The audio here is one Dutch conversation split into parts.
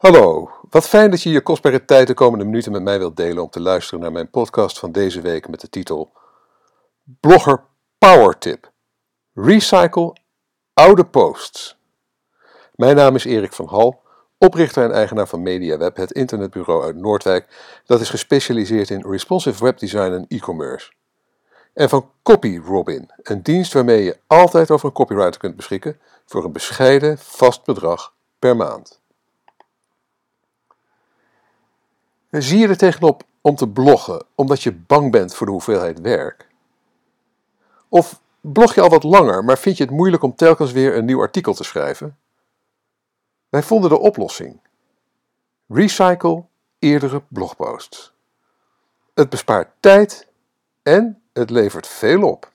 Hallo, wat fijn dat je je kostbare tijd de komende minuten met mij wilt delen om te luisteren naar mijn podcast van deze week met de titel Blogger Power Tip. Recycle oude posts. Mijn naam is Erik van Hal, oprichter en eigenaar van MediaWeb, het internetbureau uit Noordwijk dat is gespecialiseerd in responsive webdesign en e-commerce. En van CopyRobin, een dienst waarmee je altijd over een copywriter kunt beschikken voor een bescheiden vast bedrag per maand. Zie je er tegenop om te bloggen omdat je bang bent voor de hoeveelheid werk? Of blog je al wat langer, maar vind je het moeilijk om telkens weer een nieuw artikel te schrijven? Wij vonden de oplossing. Recycle eerdere blogposts. Het bespaart tijd en het levert veel op.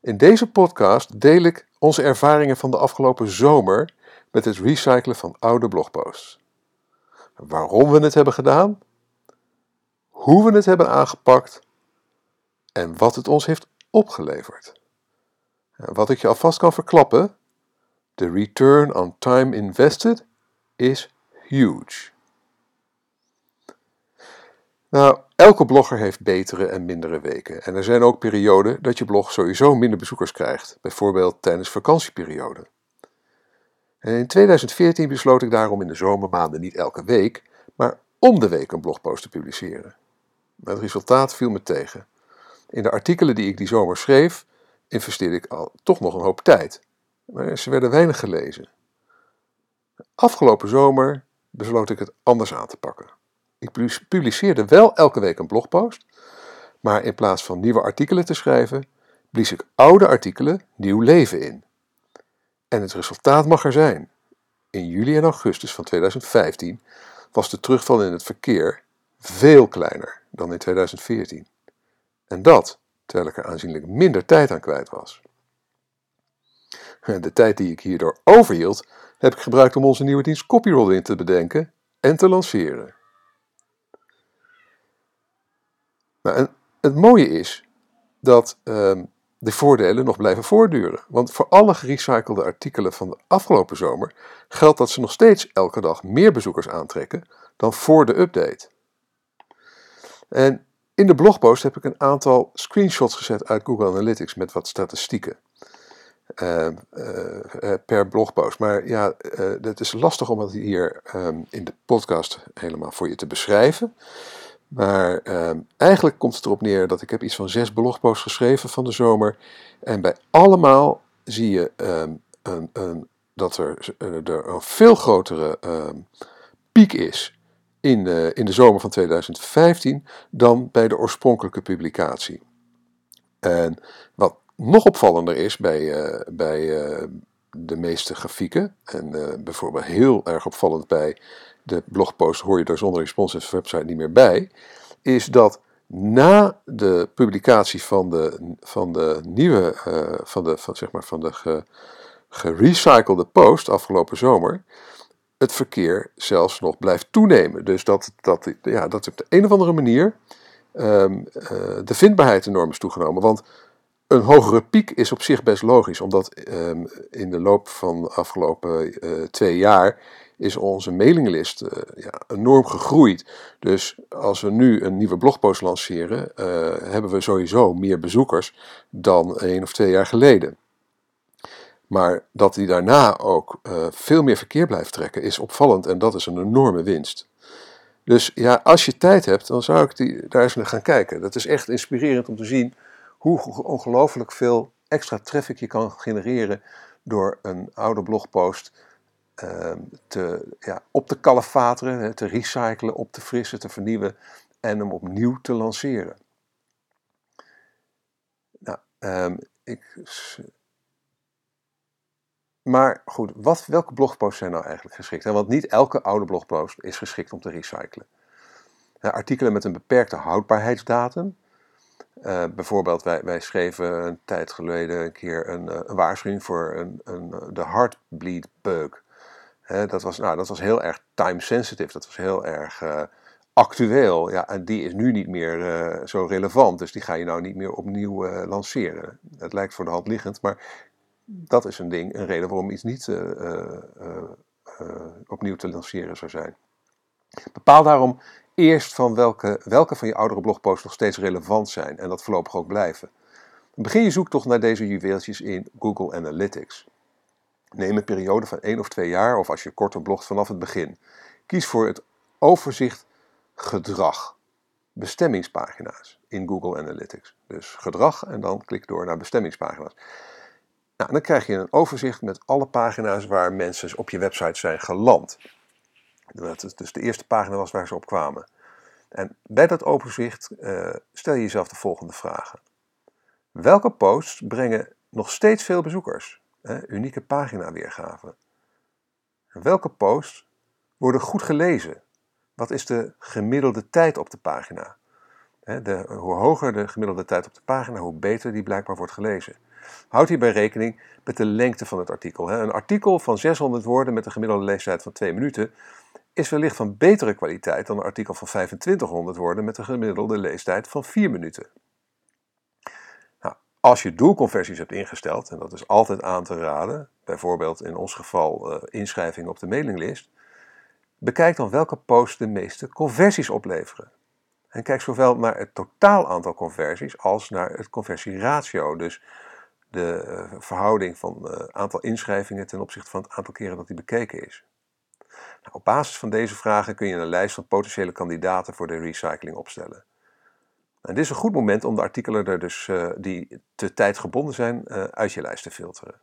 In deze podcast deel ik onze ervaringen van de afgelopen zomer met het recyclen van oude blogposts waarom we het hebben gedaan, hoe we het hebben aangepakt en wat het ons heeft opgeleverd. Wat ik je alvast kan verklappen, de return on time invested is huge. Nou, elke blogger heeft betere en mindere weken. En er zijn ook perioden dat je blog sowieso minder bezoekers krijgt, bijvoorbeeld tijdens vakantieperiode. En in 2014 besloot ik daarom in de zomermaanden niet elke week, maar om de week een blogpost te publiceren. het resultaat viel me tegen. In de artikelen die ik die zomer schreef, investeerde ik al toch nog een hoop tijd. Maar ze werden weinig gelezen. Afgelopen zomer besloot ik het anders aan te pakken. Ik publiceerde wel elke week een blogpost, maar in plaats van nieuwe artikelen te schrijven, blies ik oude artikelen nieuw leven in. En het resultaat mag er zijn. In juli en augustus van 2015 was de terugval in het verkeer veel kleiner dan in 2014. En dat terwijl ik er aanzienlijk minder tijd aan kwijt was. De tijd die ik hierdoor overhield, heb ik gebruikt om onze nieuwe dienst in te bedenken en te lanceren. Nou, het mooie is dat ehm, de voordelen nog blijven voortduren. Want voor alle gerecyclede artikelen van de afgelopen zomer geldt dat ze nog steeds elke dag meer bezoekers aantrekken dan voor de update. En in de blogpost heb ik een aantal screenshots gezet uit Google Analytics met wat statistieken. Uh, uh, per blogpost. Maar ja, uh, het is lastig om dat hier um, in de podcast helemaal voor je te beschrijven. Maar ehm, eigenlijk komt het erop neer dat ik heb iets van zes blogposts geschreven van de zomer. En bij allemaal zie je ehm, een, een, dat er, er, een veel grotere ehm, piek is in in de zomer van 2015 dan bij de oorspronkelijke publicatie. En wat nog opvallender is bij, uh, bij uh, de meeste grafieken, en bijvoorbeeld heel erg opvallend bij de blogpost hoor je daar zonder responsive website niet meer bij, is dat na de publicatie van de, van de nieuwe, uh, van de, van, zeg maar, van de ge, gerecyclede post afgelopen zomer, het verkeer zelfs nog blijft toenemen. Dus dat, dat, ja, dat op de een of andere manier um, uh, de vindbaarheid enorm is toegenomen. Want een hogere piek is op zich best logisch, omdat um, in de loop van de afgelopen uh, twee jaar is onze mailinglist uh, ja, enorm gegroeid. Dus als we nu een nieuwe blogpost lanceren, uh, hebben we sowieso meer bezoekers dan één of twee jaar geleden. Maar dat die daarna ook uh, veel meer verkeer blijft trekken, is opvallend en dat is een enorme winst. Dus ja, als je tijd hebt, dan zou ik die, daar eens naar gaan kijken. Dat is echt inspirerend om te zien hoe ongelooflijk veel extra traffic je kan genereren door een oude blogpost te, ja, op te kalefateren, te recyclen, op te frissen, te vernieuwen en hem opnieuw te lanceren. Nou, um, ik, maar goed, wat, welke blogposts zijn nou eigenlijk geschikt? Want niet elke oude blogpost is geschikt om te recyclen. artikelen met een beperkte houdbaarheidsdatum. Uh, bijvoorbeeld, wij, wij schreven een tijd geleden een keer een, eh, waarschuwing voor een, een, de heartbleed bug dat, was, nou, dat was heel erg time sensitive, dat was heel erg uh, actueel. Ja, en die is nu niet meer uh, zo relevant, dus die ga je nou niet meer opnieuw uh, lanceren. Het lijkt voor de hand liggend, maar dat is een ding, een reden waarom iets niet opnieuw te lanceren zou zijn. Bepaal daarom eerst van welke, welke van je oudere blogposts nog steeds relevant zijn en dat voorlopig ook blijven. Begin je zoektocht naar deze juweeltjes in Google Analytics. Neem een periode van één of twee jaar of als je korter blogt vanaf het begin. Kies voor het overzicht gedrag. Bestemmingspagina's in Google Analytics. Dus gedrag en dan klik door naar bestemmingspagina's. Nou, dan krijg je een overzicht met alle pagina's waar mensen op je website zijn geland. Dat dus de eerste pagina was waar ze op kwamen. En bij dat overzicht uh, stel je jezelf de volgende vragen. Welke posts brengen nog steeds veel bezoekers? Hè, unieke paginaweergave. Welke posts worden goed gelezen? Wat is de gemiddelde tijd op de pagina? De, hoe hoger de gemiddelde tijd op de pagina, hoe beter die blijkbaar wordt gelezen. Houd hierbij rekening met de lengte van het artikel. Een artikel van 600 woorden met een gemiddelde leestijd van 2 minuten is wellicht van betere kwaliteit dan een artikel van 2500 woorden met een gemiddelde leestijd van 4 minuten. Als je doelconversies hebt ingesteld, en dat is altijd aan te raden, bijvoorbeeld in ons geval uh, inschrijving op de mailinglist, bekijk dan welke posts de meeste conversies opleveren. En kijk zowel naar het totaal aantal conversies als naar het conversieratio, dus de eh, verhouding van het uh, aantal inschrijvingen ten opzichte van het aantal keren dat die bekeken is. Nou, op basis van deze vragen kun je een lijst van potentiële kandidaten voor de recycling opstellen. En dit is een goed moment om de artikelen er dus, uh, die te tijdgebonden zijn uh, uit je lijst te filteren.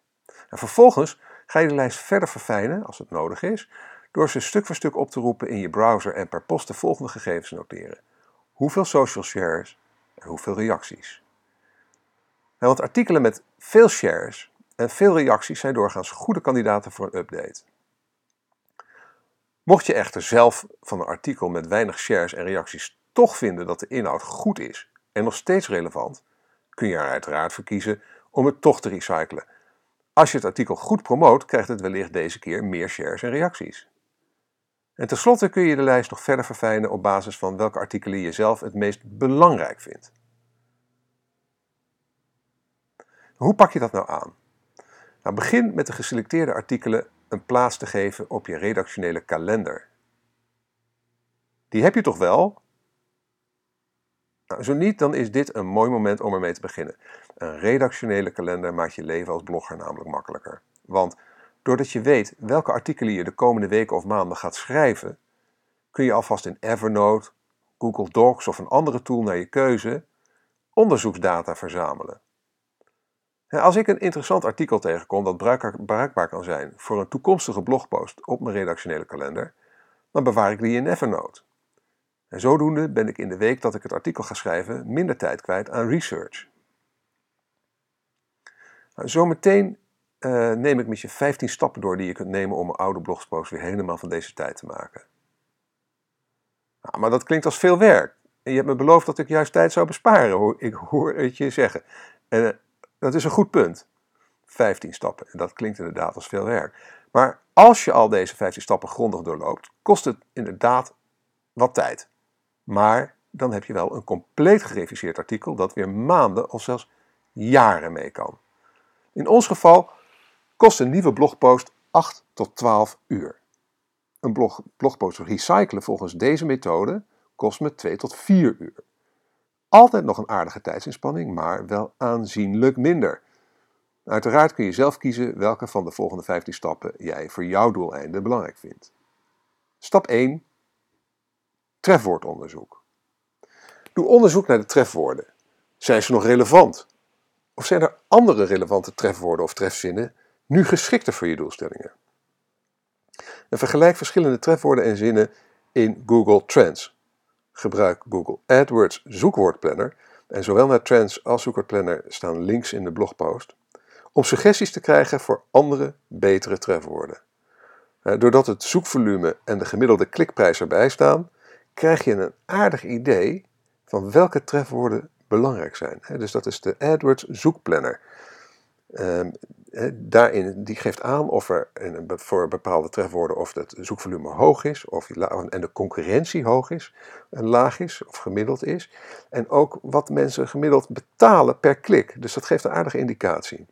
En vervolgens ga je de lijst verder verfijnen, als het nodig is, door ze stuk voor stuk op te roepen in je browser en per post de volgende gegevens noteren. Hoeveel social shares en hoeveel reacties. Want artikelen met veel shares en veel reacties zijn doorgaans goede kandidaten voor een update. Mocht je echter zelf van een artikel met weinig shares en reacties toch vinden dat de inhoud goed is en nog steeds relevant, kun je er uiteraard voor kiezen om het toch te recyclen. Als je het artikel goed promoot, krijgt het wellicht deze keer meer shares en reacties. En tenslotte kun je de lijst nog verder verfijnen op basis van welke artikelen je zelf het meest belangrijk vindt. Hoe pak je dat nou aan? Nou, begin met de geselecteerde artikelen een plaats te geven op je redactionele kalender. Die heb je toch wel? Nou, zo niet, dan is dit een mooi moment om ermee te beginnen. Een redactionele kalender maakt je leven als blogger namelijk makkelijker. Want doordat je weet welke artikelen je de komende weken of maanden gaat schrijven, kun je alvast in Evernote, Google Docs of een andere tool naar je keuze onderzoeksdata verzamelen. Als ik een interessant artikel tegenkom dat bruikbaar kan zijn voor een toekomstige blogpost op mijn redactionele kalender, dan bewaar ik die in Evernote. En zodoende ben ik in de week dat ik het artikel ga schrijven minder tijd kwijt aan research. Nou, zometeen uh, neem ik met je 15 stappen door die je kunt nemen om oude blogpost weer helemaal van deze tijd te maken. Nou, maar dat klinkt als veel werk. En je hebt me beloofd dat ik juist tijd zou besparen, ik hoor het je zeggen. En eh, dat is een goed punt. 15 stappen. En dat klinkt inderdaad als veel werk. Maar als je al deze 15 stappen grondig doorloopt, kost het inderdaad wat tijd. Maar dan heb je wel een compleet gereviseerd artikel dat weer maanden of zelfs jaren mee kan. In ons geval kost een nieuwe blogpost 8 tot 12 uur. Een blog, blogpost recyclen volgens deze methode kost me 2 tot 4 uur. Altijd nog een aardige tijdsinspanning, maar wel aanzienlijk minder. Uiteraard kun je zelf kiezen welke van de volgende 15 stappen jij voor jouw doeleinden belangrijk vindt. Stap 1. Trefwoordonderzoek. Doe onderzoek naar de trefwoorden. Zijn ze nog relevant? Of zijn er andere relevante trefwoorden of trefzinnen nu geschikter voor je doelstellingen? En vergelijk verschillende trefwoorden en zinnen in Google Trends. Gebruik Google AdWords zoekwoordplanner en zowel naar Trends als zoekwoordplanner staan links in de blogpost om suggesties te krijgen voor andere, betere trefwoorden. Doordat het zoekvolume en de gemiddelde klikprijs erbij staan, krijg je een aardig idee van welke trefwoorden belangrijk zijn. Dus dat is de AdWords zoekplanner. Ehm, daarin, die geeft aan of er voor bepaalde trefwoorden of het zoekvolume hoog is, of en de concurrentie hoog is, en laag is of gemiddeld is. En ook wat mensen gemiddeld betalen per klik. Dus dat geeft een aardige indicatie.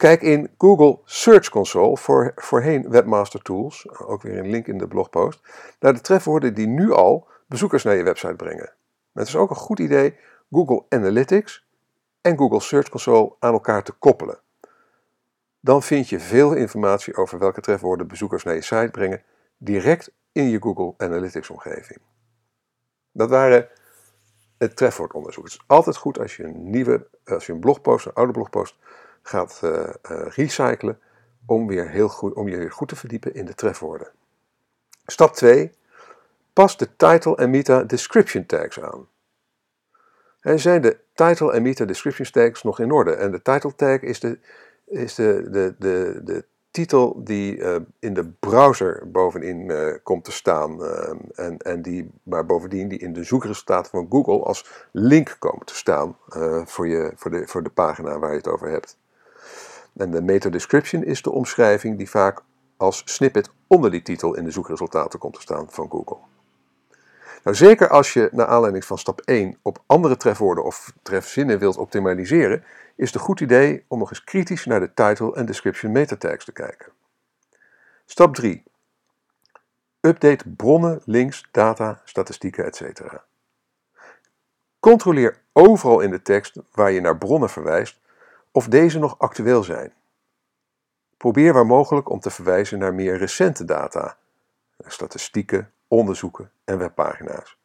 Kijk in Google Search Console, voor, voorheen Webmaster Tools, ook weer een link in de blogpost, naar de trefwoorden die nu al bezoekers naar je website brengen. Het is ook een goed idee Google Analytics en Google Search Console aan elkaar te koppelen. Dan vind je veel informatie over welke trefwoorden bezoekers naar je site brengen direct in je Google Analytics omgeving. Dat waren het trefwoordonderzoek. Het is altijd goed als je een nieuwe, als je een blogpost, een oude blogpost gaat uh, uh, recyclen om, weer heel goed, om je weer goed te verdiepen in de trefwoorden. Stap 2. Pas de title en meta description tags aan. En zijn de title en meta description tags nog in orde? En de title tag is de, is de, de, de, de titel die uh, in de browser bovenin komt te staan. En, en die, maar bovendien die in de zoekresultaten van Google als link komen te staan voor, je, voor, de, voor de pagina waar je het over hebt. En de meta description is de omschrijving die vaak als snippet onder die titel in de zoekresultaten komt te staan van Google. Nou, zeker als je naar aanleiding van stap 1 op andere trefwoorden of trefzinnen wilt optimaliseren, is het een goed idee om nog eens kritisch naar de title en description meta tags te kijken. Stap 3. Update bronnen, links, data, statistieken, etc. Controleer overal in de tekst waar je naar bronnen verwijst of deze nog actueel zijn. Probeer waar mogelijk om te verwijzen naar meer recente data, statistieken, onderzoeken en webpagina's.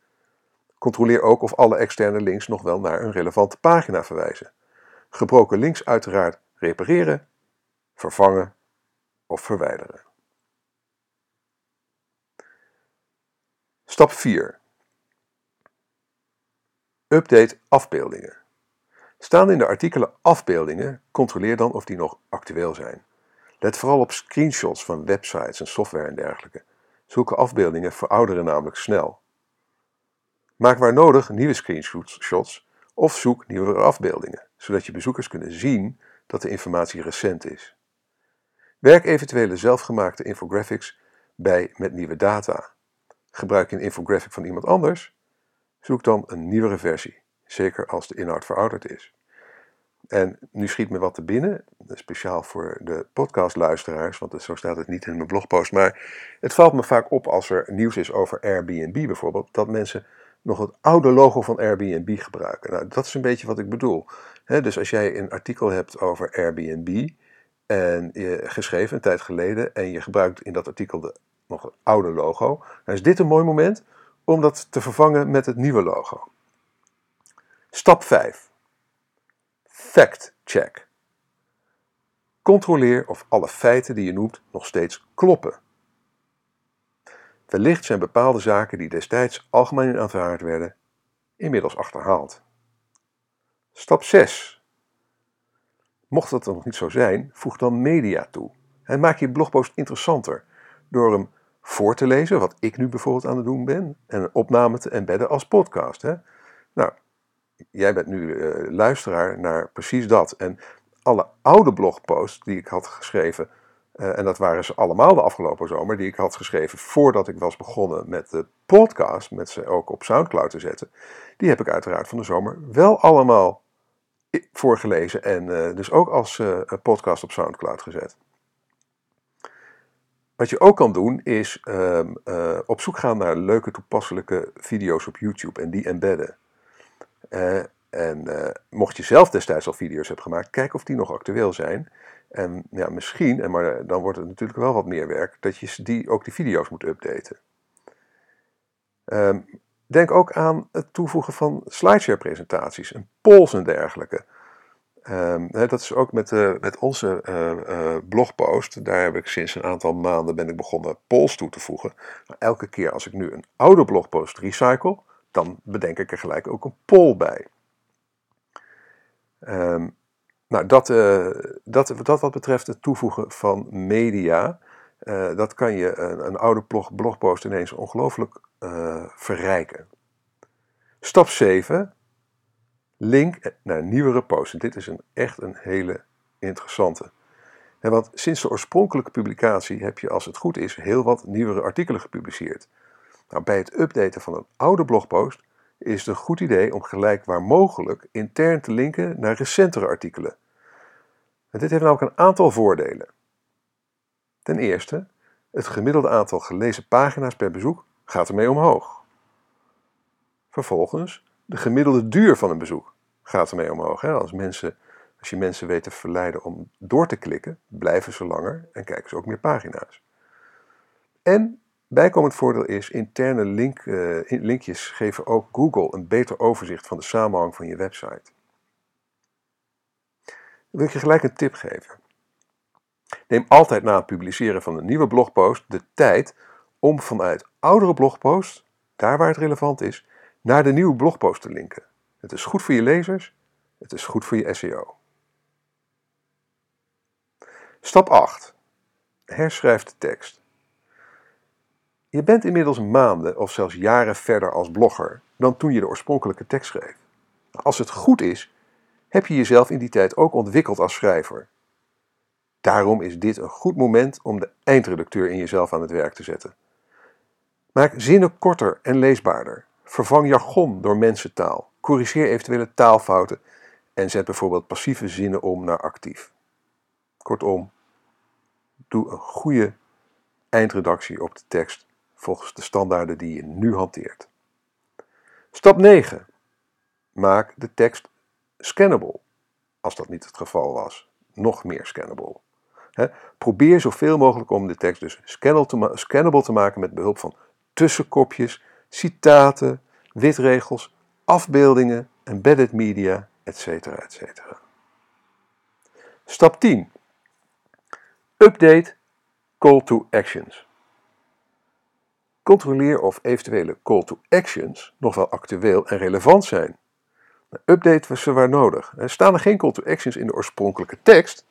Controleer ook of alle externe links nog wel naar een relevante pagina verwijzen. Gebroken links uiteraard repareren, vervangen of verwijderen. Stap 4. Update afbeeldingen. Staan in de artikelen afbeeldingen, controleer dan of die nog actueel zijn. Let vooral op screenshots van websites en software en dergelijke. Zulke afbeeldingen verouderen namelijk snel. Maak waar nodig nieuwe screenshots of zoek nieuwere afbeeldingen, zodat je bezoekers kunnen zien dat de informatie recent is. Werk eventuele zelfgemaakte infographics bij met nieuwe data. Gebruik je een infographic van iemand anders? Zoek dan een nieuwere versie, zeker als de inhoud verouderd is. En nu schiet me wat te binnen, speciaal voor de podcastluisteraars, want zo staat het niet in mijn blogpost. Maar het valt me vaak op als er nieuws is over Airbnb bijvoorbeeld, dat mensen nog het oude logo van Airbnb gebruiken. Nou, dat is een beetje wat ik bedoel. dus als jij een artikel hebt over Airbnb en je geschreven een tijd geleden en je gebruikt in dat artikel de, nog het oude logo, dan is dit een mooi moment om dat te vervangen met het nieuwe logo. Stap 5. Fact check. Controleer of alle feiten die je noemt nog steeds kloppen. Wellicht zijn bepaalde zaken die destijds algemeen aanvaard werden, inmiddels achterhaald. Stap 6. Mocht dat nog niet zo zijn, voeg dan media toe. En maak je blogpost interessanter door hem voor te lezen, wat ik nu bijvoorbeeld aan het doen ben, en een opname te embedden als podcast. Hè? Nou, jij bent nu uh, luisteraar naar precies dat. En alle oude blogposts die ik had geschreven, uh, en dat waren ze allemaal de afgelopen zomer, die ik had geschreven voordat ik was begonnen met de podcast, met ze ook op Soundcloud te zetten, die heb ik uiteraard van de zomer wel allemaal voorgelezen en dus ook als podcast op Soundcloud gezet. Wat je ook kan doen is uh, op zoek gaan naar leuke toepasselijke video's op YouTube en die embedden. Uh, en uh, mocht je zelf destijds al video's hebben gemaakt, kijk of die nog actueel zijn. En ja, misschien, en maar dan wordt het natuurlijk wel wat meer werk, dat je die, ook die video's moet updaten. Um, denk ook aan het toevoegen van slideshare-presentaties en polls en dergelijke. Um, dat is ook met, met onze blogpost. Daar heb ik sinds een aantal maanden ben ik begonnen polls toe te voegen. Elke keer als ik nu een oude blogpost recycle, dan bedenk ik er gelijk ook een poll bij. Um, nou, dat, dat, dat wat betreft het toevoegen van media, uh, dat kan je een, een oude blog, blogpost ineens ongelooflijk uh, verrijken. Stap 7. Link naar nieuwere posts. Dit is een, echt een hele interessante. En want sinds de oorspronkelijke publicatie heb je, als het goed is, heel wat nieuwere artikelen gepubliceerd. Nou, bij het updaten van een oude blogpost is het een goed idee om gelijk waar mogelijk intern te linken naar recentere artikelen. dit heeft namelijk een aantal voordelen. Ten eerste, het gemiddelde aantal gelezen pagina's per bezoek gaat ermee omhoog. Vervolgens, de gemiddelde duur van een bezoek gaat ermee omhoog. Als, mensen, als je mensen weet te verleiden om door te klikken, blijven ze langer en kijken ze ook meer pagina's. En bijkomend voordeel is, interne link, uh, linkjes geven ook Google een beter overzicht van de samenhang van je website. Dan wil ik je gelijk een tip geven. Neem altijd na het publiceren van een nieuwe blogpost de tijd om vanuit oudere blogposts, daar waar het relevant is, naar de nieuwe blogpost te linken. Het is goed voor je lezers, het is goed voor je SEO. Stap 8. Herschrijf de tekst. Je bent inmiddels maanden of zelfs jaren verder als blogger dan toen je de oorspronkelijke tekst schreef. Als het goed is, heb je jezelf in die tijd ook ontwikkeld als schrijver. Daarom is dit een goed moment om de eindredacteur in jezelf aan het werk te zetten. Maak zinnen korter en leesbaarder. Vervang jargon door mensentaal. Corrigeer eventuele taalfouten en zet bijvoorbeeld passieve zinnen om naar actief. Kortom, doe een goede eindredactie op de tekst volgens de standaarden die je nu hanteert. Stap 9. Maak de tekst scannable, als dat niet het geval was. Nog meer scannable. probeer zoveel mogelijk om de tekst dus scannable te maken met behulp van tussenkopjes, citaten, witregels, afbeeldingen, embedded media, etc. etc. Stap 10. Update call to actions. Controleer of eventuele call to actions nog wel actueel en relevant zijn. Update we ze waar nodig. Staan er geen call to actions in de oorspronkelijke tekst?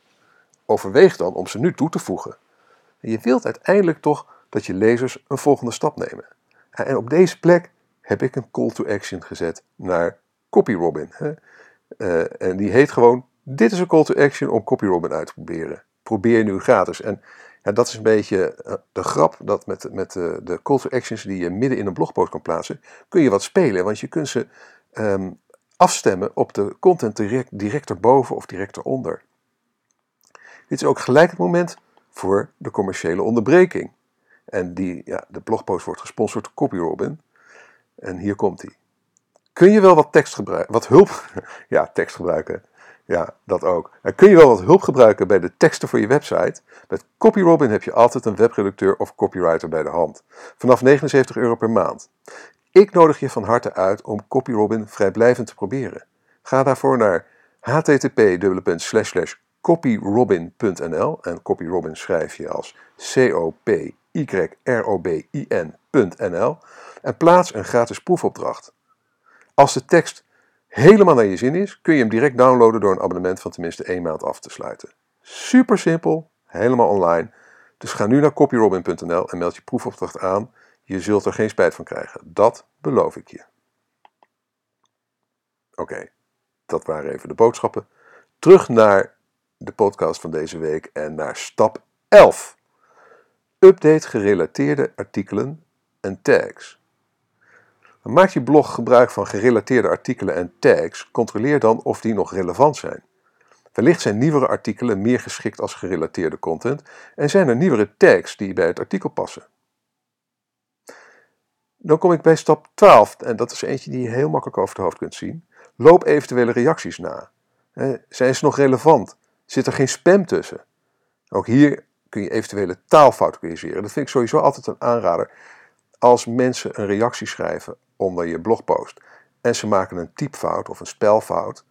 Overweeg dan om ze nu toe te voegen. Je wilt uiteindelijk toch dat je lezers een volgende stap nemen. En op deze plek heb ik een call to action gezet naar CopyRobin. Uh, en die heet gewoon: Dit is een call to action om CopyRobin uit te proberen. Probeer nu gratis. En ja, dat is een beetje eh, de grap dat met, met de, de call to actions die je midden in een blogpost kan plaatsen, kun je wat spelen. Want je kunt ze ehm, afstemmen op de content direct, direct erboven of direct eronder. Dit is ook gelijk het moment voor de commerciële onderbreking. En die, ja, de blogpost wordt gesponsord door CopyRobin. En hier komt hij. Kun je wel wat tekst gebruiken, wat hulp, ja, tekst gebruiken, ja, dat ook. En kun je wel wat hulp gebruiken bij de teksten voor je website? Met CopyRobin heb je altijd een webredacteur of copywriter bij de hand. Vanaf 79 euro per maand. Ik nodig je van harte uit om CopyRobin vrijblijvend te proberen. Ga daarvoor naar http://copyrobin.nl en CopyRobin schrijf je als C-O-P-Y-R-O-B-I-N.nl en plaats een gratis proefopdracht. Als de tekst helemaal naar je zin is, kun je hem direct downloaden door een abonnement van tenminste één maand af te sluiten. Super simpel, helemaal online. Dus ga nu naar copyrobin.nl en meld je proefopdracht aan. Je zult er geen spijt van krijgen. Dat beloof ik je. Oké, dat waren even de boodschappen. Terug naar de podcast van deze week en naar stap 11. Update gerelateerde artikelen en tags. Maak je blog gebruik van gerelateerde artikelen en tags, controleer dan of die nog relevant zijn. Wellicht zijn nieuwere artikelen meer geschikt als gerelateerde content en zijn er nieuwere tags die bij het artikel passen. Dan kom ik bij stap 12 en dat is eentje die je heel makkelijk over het hoofd kunt zien. Loop eventuele reacties na. Zijn ze nog relevant? Zit er geen spam tussen? Ook hier kun je eventuele taalfouten corrigeren. Dat vind ik sowieso altijd een aanrader. Als mensen een reactie schrijven onder je blogpost en ze maken een typfout of een spelfout,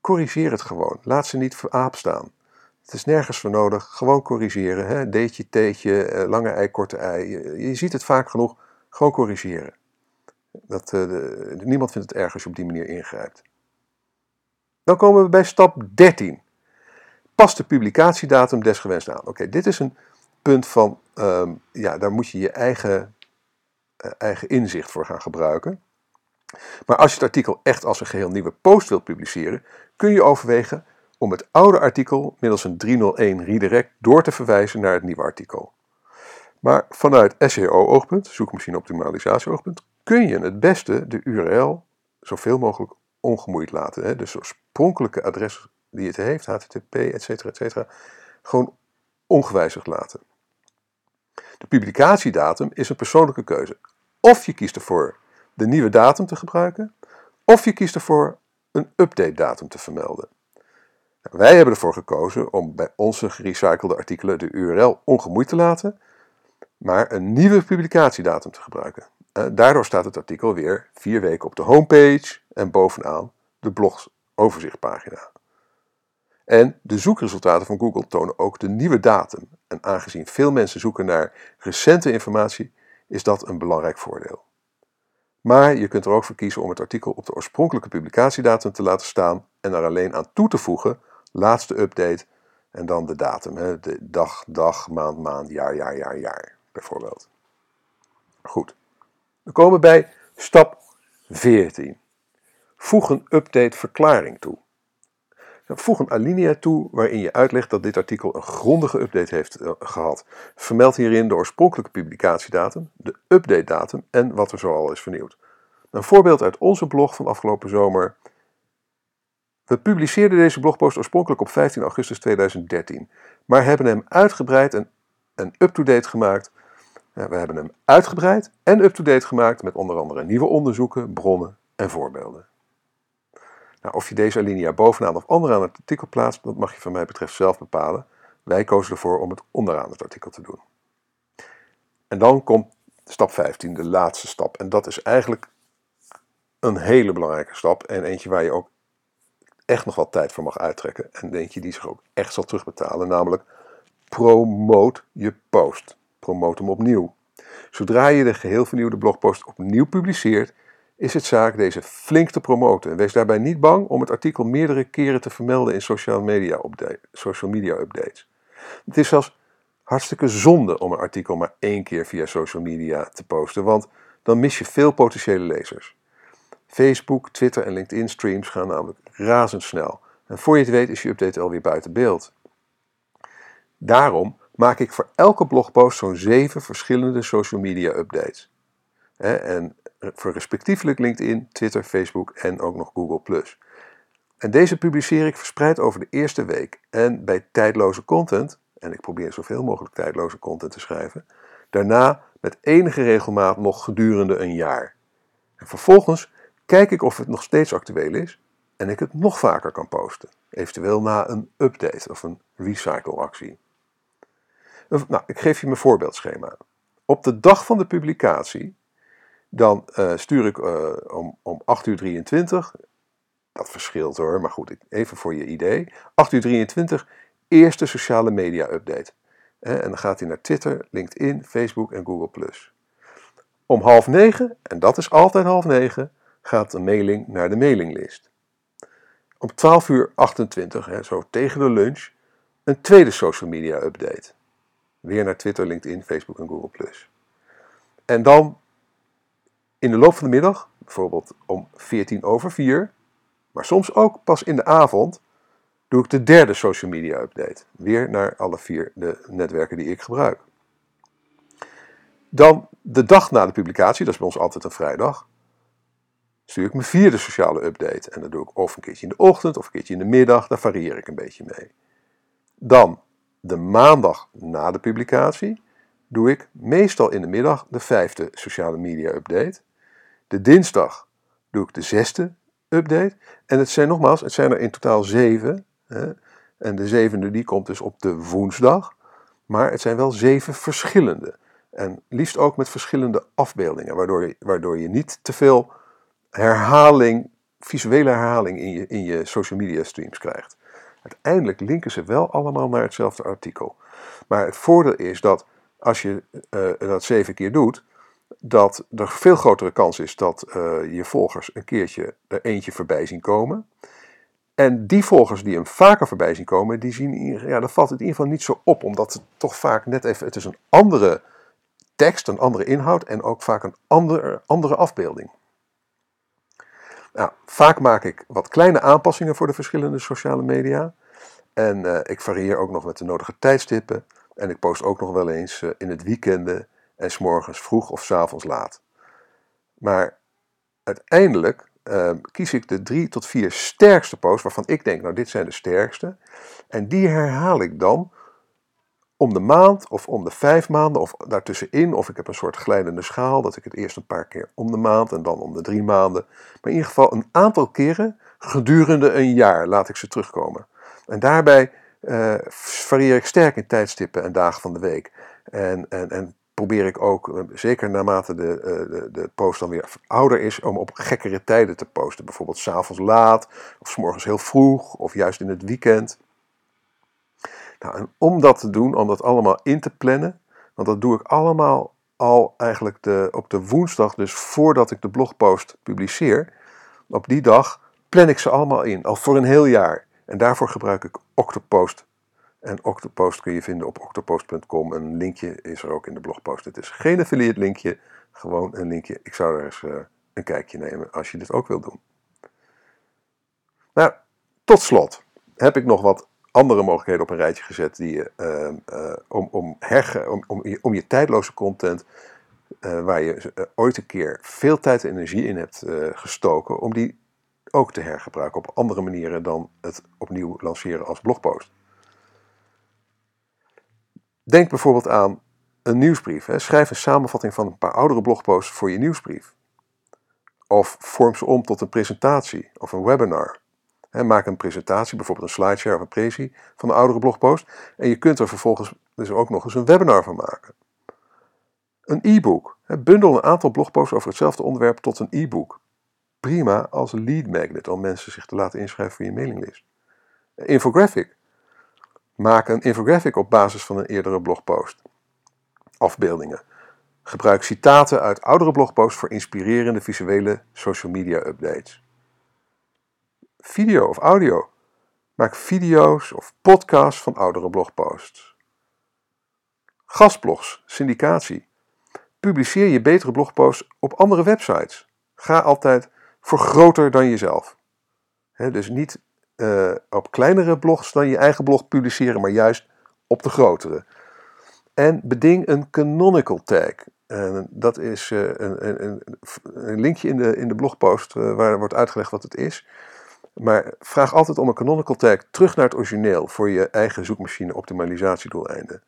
corrigeer het gewoon. Laat ze niet voor staan. Het is nergens voor nodig. Gewoon corrigeren. Hè? Deetje, teetje, eh, lange ei, korte ei. Je, ziet het vaak genoeg. Gewoon corrigeren. Dat, uh, de, niemand vindt het erg als je op die manier ingrijpt. Dan komen we bij stap 13. Pas de publicatiedatum desgewenst aan. Oké, dit is een punt van, um, ja, daar moet je je eigen eh, eigen inzicht voor gaan gebruiken. Maar als je het artikel echt als een geheel nieuwe post wilt publiceren, kun je overwegen om het oude artikel middels een 301 redirect door te verwijzen naar het nieuwe artikel. Maar vanuit SEO-oogpunt, zoekmachine-optimalisatie-oogpunt, kun je het beste de URL zoveel mogelijk ongemoeid laten. Hè? Dus oorspronkelijke adres die het heeft, http, et cetera, et cetera, gewoon ongewijzigd laten. De publicatiedatum is een persoonlijke keuze. Of je kiest ervoor de nieuwe datum te gebruiken, of je kiest ervoor een update datum te vermelden. Nou, wij hebben ervoor gekozen om bij onze gerecyclede artikelen de URL ongemoeid te laten, maar een nieuwe publicatiedatum te gebruiken. Eh, daardoor staat het artikel weer vier weken op de homepage en bovenaan de blogs overzichtpagina. En de zoekresultaten van Google tonen ook de nieuwe datum. En aangezien veel mensen zoeken naar recente informatie, is dat een belangrijk voordeel. Maar je kunt er ook voor kiezen om het artikel op de oorspronkelijke publicatiedatum te laten staan en er alleen aan toe te voegen, laatste update en dan de datum. Hè? De dag, dag, maand, maand, jaar, jaar, jaar, jaar, bijvoorbeeld. Goed. We komen bij stap 14. Voeg een update verklaring toe. Voeg een alinea toe waarin je uitlegt dat dit artikel een grondige update heeft eh, gehad. Vermeld hierin de oorspronkelijke publicatiedatum, de update datum en wat er zoal is vernieuwd. Een voorbeeld uit onze blog van afgelopen zomer. We publiceerden deze blogpost oorspronkelijk op 15 augustus 2013, maar hebben hem uitgebreid en, en up-to-date gemaakt. we hebben hem uitgebreid en up-to-date gemaakt met onder andere nieuwe onderzoeken, bronnen en voorbeelden. Nou, of je deze alinea bovenaan of onderaan het artikel plaatst, dat mag je van mij betreft zelf bepalen. Wij kozen ervoor om het onderaan het artikel te doen. En dan komt stap 15, de laatste stap. En dat is eigenlijk een hele belangrijke stap en eentje waar je ook echt nog wat tijd voor mag uittrekken. En eentje die zich ook echt zal terugbetalen, namelijk promote je post. Promote hem opnieuw. Zodra je de geheel vernieuwde blogpost opnieuw publiceert, is het zaak deze flink te promoten. En wees daarbij niet bang om het artikel meerdere keren te vermelden in social media, social media updates. Het is zelfs hartstikke zonde om een artikel maar één keer via social media te posten, want dan mis je veel potentiële lezers. Facebook, Twitter en LinkedIn streams gaan namelijk razendsnel. En voor je het weet is je update alweer buiten beeld. Daarom maak ik voor elke blogpost zo'n zeven verschillende social media updates. En voor respectievelijk LinkedIn, Twitter, Facebook en ook nog Google+. En deze publiceer ik verspreid over de eerste week. En bij tijdloze content, en ik probeer zoveel mogelijk tijdloze content te schrijven, daarna met enige regelmaat nog gedurende een jaar. En vervolgens kijk ik of het nog steeds actueel is en ik het nog vaker kan posten. Eventueel na een update of een recycle actie. Nou, ik geef je mijn voorbeeldschema. Op de dag van de publicatie dan uh, stuur ik uh, om, om 8 uur 23, dat verschilt hoor, maar goed, even voor je idee. 8 uur 23, eerste sociale media update. en dan gaat hij naar Twitter, LinkedIn, Facebook en Google+. Om half negen, en dat is altijd half negen, gaat de mailing naar de mailinglist. Om 12 uur 28, hè, zo tegen de lunch, een tweede social media update. Weer naar Twitter, LinkedIn, Facebook en Google+. En dan in de loop van de middag, bijvoorbeeld om 14 over 4, maar soms ook pas in de avond, doe ik de derde social media update. Weer naar alle vier de netwerken die ik gebruik. Dan de dag na de publicatie, dat is bij ons altijd een vrijdag, stuur ik mijn vierde sociale update. En dat doe ik of een keertje in de ochtend of een keertje in de middag, daar varieer ik een beetje mee. Dan de maandag na de publicatie doe ik meestal in de middag de vijfde sociale media update. De dinsdag doe ik de zesde update. En het zijn nogmaals, het zijn er in totaal zeven. Hè? En de zevende die komt dus op de woensdag. Maar het zijn wel zeven verschillende. En liefst ook met verschillende afbeeldingen, waardoor je, waardoor je niet te veel herhaling, visuele herhaling in je, in je social media streams krijgt. Uiteindelijk linken ze wel allemaal naar hetzelfde artikel. Maar het voordeel is dat als je uh, dat zeven keer doet, dat er veel grotere kans is dat uh, je volgers een keertje er eentje voorbij zien komen. En die volgers die hem vaker voorbij zien komen, die zien, ja, dan valt het in ieder geval niet zo op, omdat het toch vaak net even, het is een andere tekst, een andere inhoud en ook vaak een andere, andere afbeelding. Nou, vaak maak ik wat kleine aanpassingen voor de verschillende sociale media. En uh, ik varieer ook nog met de nodige tijdstippen. En ik post ook nog wel eens uh, in het weekenden en s'morgens vroeg of s'avonds laat. Maar uiteindelijk ehm, kies ik de drie tot vier sterkste posts waarvan ik denk, nou dit zijn de sterkste. En die herhaal ik dan om de maand of om de vijf maanden of daartussenin. Of ik heb een soort glijdende schaal, dat ik het eerst een paar keer om de maand en dan om de drie maanden. Maar in ieder geval een aantal keren gedurende een jaar laat ik ze terugkomen. En daarbij uh, varieer ik sterk in tijdstippen en dagen van de week. En, en, en probeer ik ook, eh, zeker naarmate de, eh, de, de post dan weer ouder is, om op gekkere tijden te posten. Bijvoorbeeld s'avonds laat, of s morgens heel vroeg, of juist in het weekend. Nou, en om dat te doen, om dat allemaal in te plannen, want dat doe ik allemaal al eigenlijk de, op de woensdag, dus voordat ik de blogpost publiceer. Op die dag plan ik ze allemaal in, al voor een heel jaar. En daarvoor gebruik ik Octopost. En Octopost kun je vinden op octopost.com. Een linkje is er ook in de blogpost. Het is geen affiliate linkje, gewoon een linkje. Ik zou er eens uh, een kijkje nemen als je dit ook wilt doen. Nou, tot slot heb ik nog wat andere mogelijkheden op een rijtje gezet die uh, uh, om, om, herge, om, om, je tijdloze content, uh, waar je ooit een keer veel tijd en energie in hebt gestoken, om die ook te hergebruiken op andere manieren dan het opnieuw lanceren als blogpost. Denk bijvoorbeeld aan een nieuwsbrief. Hè. Schrijf een samenvatting van een paar oudere blogposts voor je nieuwsbrief. Of vorm ze om tot een presentatie of een webinar. maak een presentatie, bijvoorbeeld een slideshare of een presi van een oudere blogpost. En je kunt er vervolgens dus ook nog eens een webinar van maken. Een e-book. Bundel een aantal blogposts over hetzelfde onderwerp tot een e-book prima als lead magnet om mensen zich te laten inschrijven voor je mailinglist. Infographic. Maak een infographic op basis van een eerdere blogpost. Afbeeldingen. Gebruik citaten uit oudere blogposts voor inspirerende visuele social media updates. Video of audio. Maak video's of podcasts van oudere blogposts. Gastblogs, syndicatie. Publiceer je betere blogposts op andere websites. Ga altijd voor groter dan jezelf. dus niet uh, op kleinere blogs dan je eigen blog publiceren, maar juist op de grotere. En beding een canonical tag. En dat is uh, een, een, een, linkje in de, in de blogpost uh, waar wordt uitgelegd wat het is. Maar vraag altijd om een canonical tag terug naar het origineel voor je eigen zoekmachine optimalisatiedoeleinden.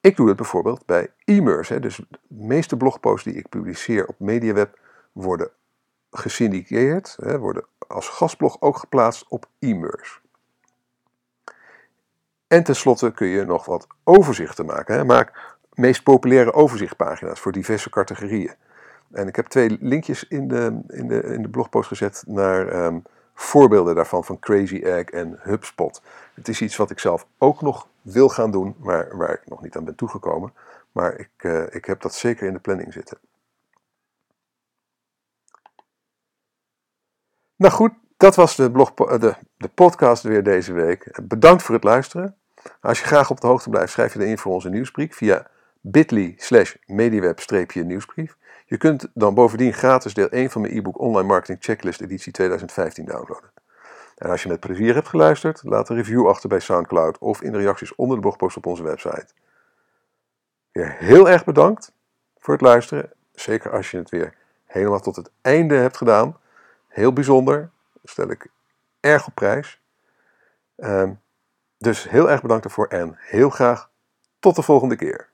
Ik doe dat bijvoorbeeld bij e-mers. Dus de meeste blogposts die ik publiceer op MediaWeb worden gesyndiceerd, hè, worden als gastblog ook geplaatst op e-mers. En tenslotte kun je nog wat overzichten maken. Hè. Maak meest populaire overzichtpagina's voor diverse categorieën. En ik heb twee linkjes in de, in de, in de blogpost gezet naar um, voorbeelden daarvan van Crazy Egg en HubSpot. Het is iets wat ik zelf ook nog wil gaan doen, maar waar ik nog niet aan ben toegekomen. Maar ik, uh, ik heb dat zeker in de planning zitten. Nou goed, dat was de, blog, de, de podcast weer deze week. Bedankt voor het luisteren. Als je graag op de hoogte blijft, schrijf je dan in voor onze nieuwsbrief via bit.ly slash mediweb-nieuwsbrief. Je kunt dan bovendien gratis deel 1 van mijn e-book Online Marketing Checklist editie 2015 downloaden. En als je met plezier hebt geluisterd, laat een review achter bij Soundcloud of in de reacties onder de blogpost op onze website. Weer heel erg bedankt voor het luisteren. Zeker als je het weer helemaal tot het einde hebt gedaan. Heel bijzonder. stel ik erg op prijs. Um, dus heel erg bedankt ervoor en heel graag tot de volgende keer.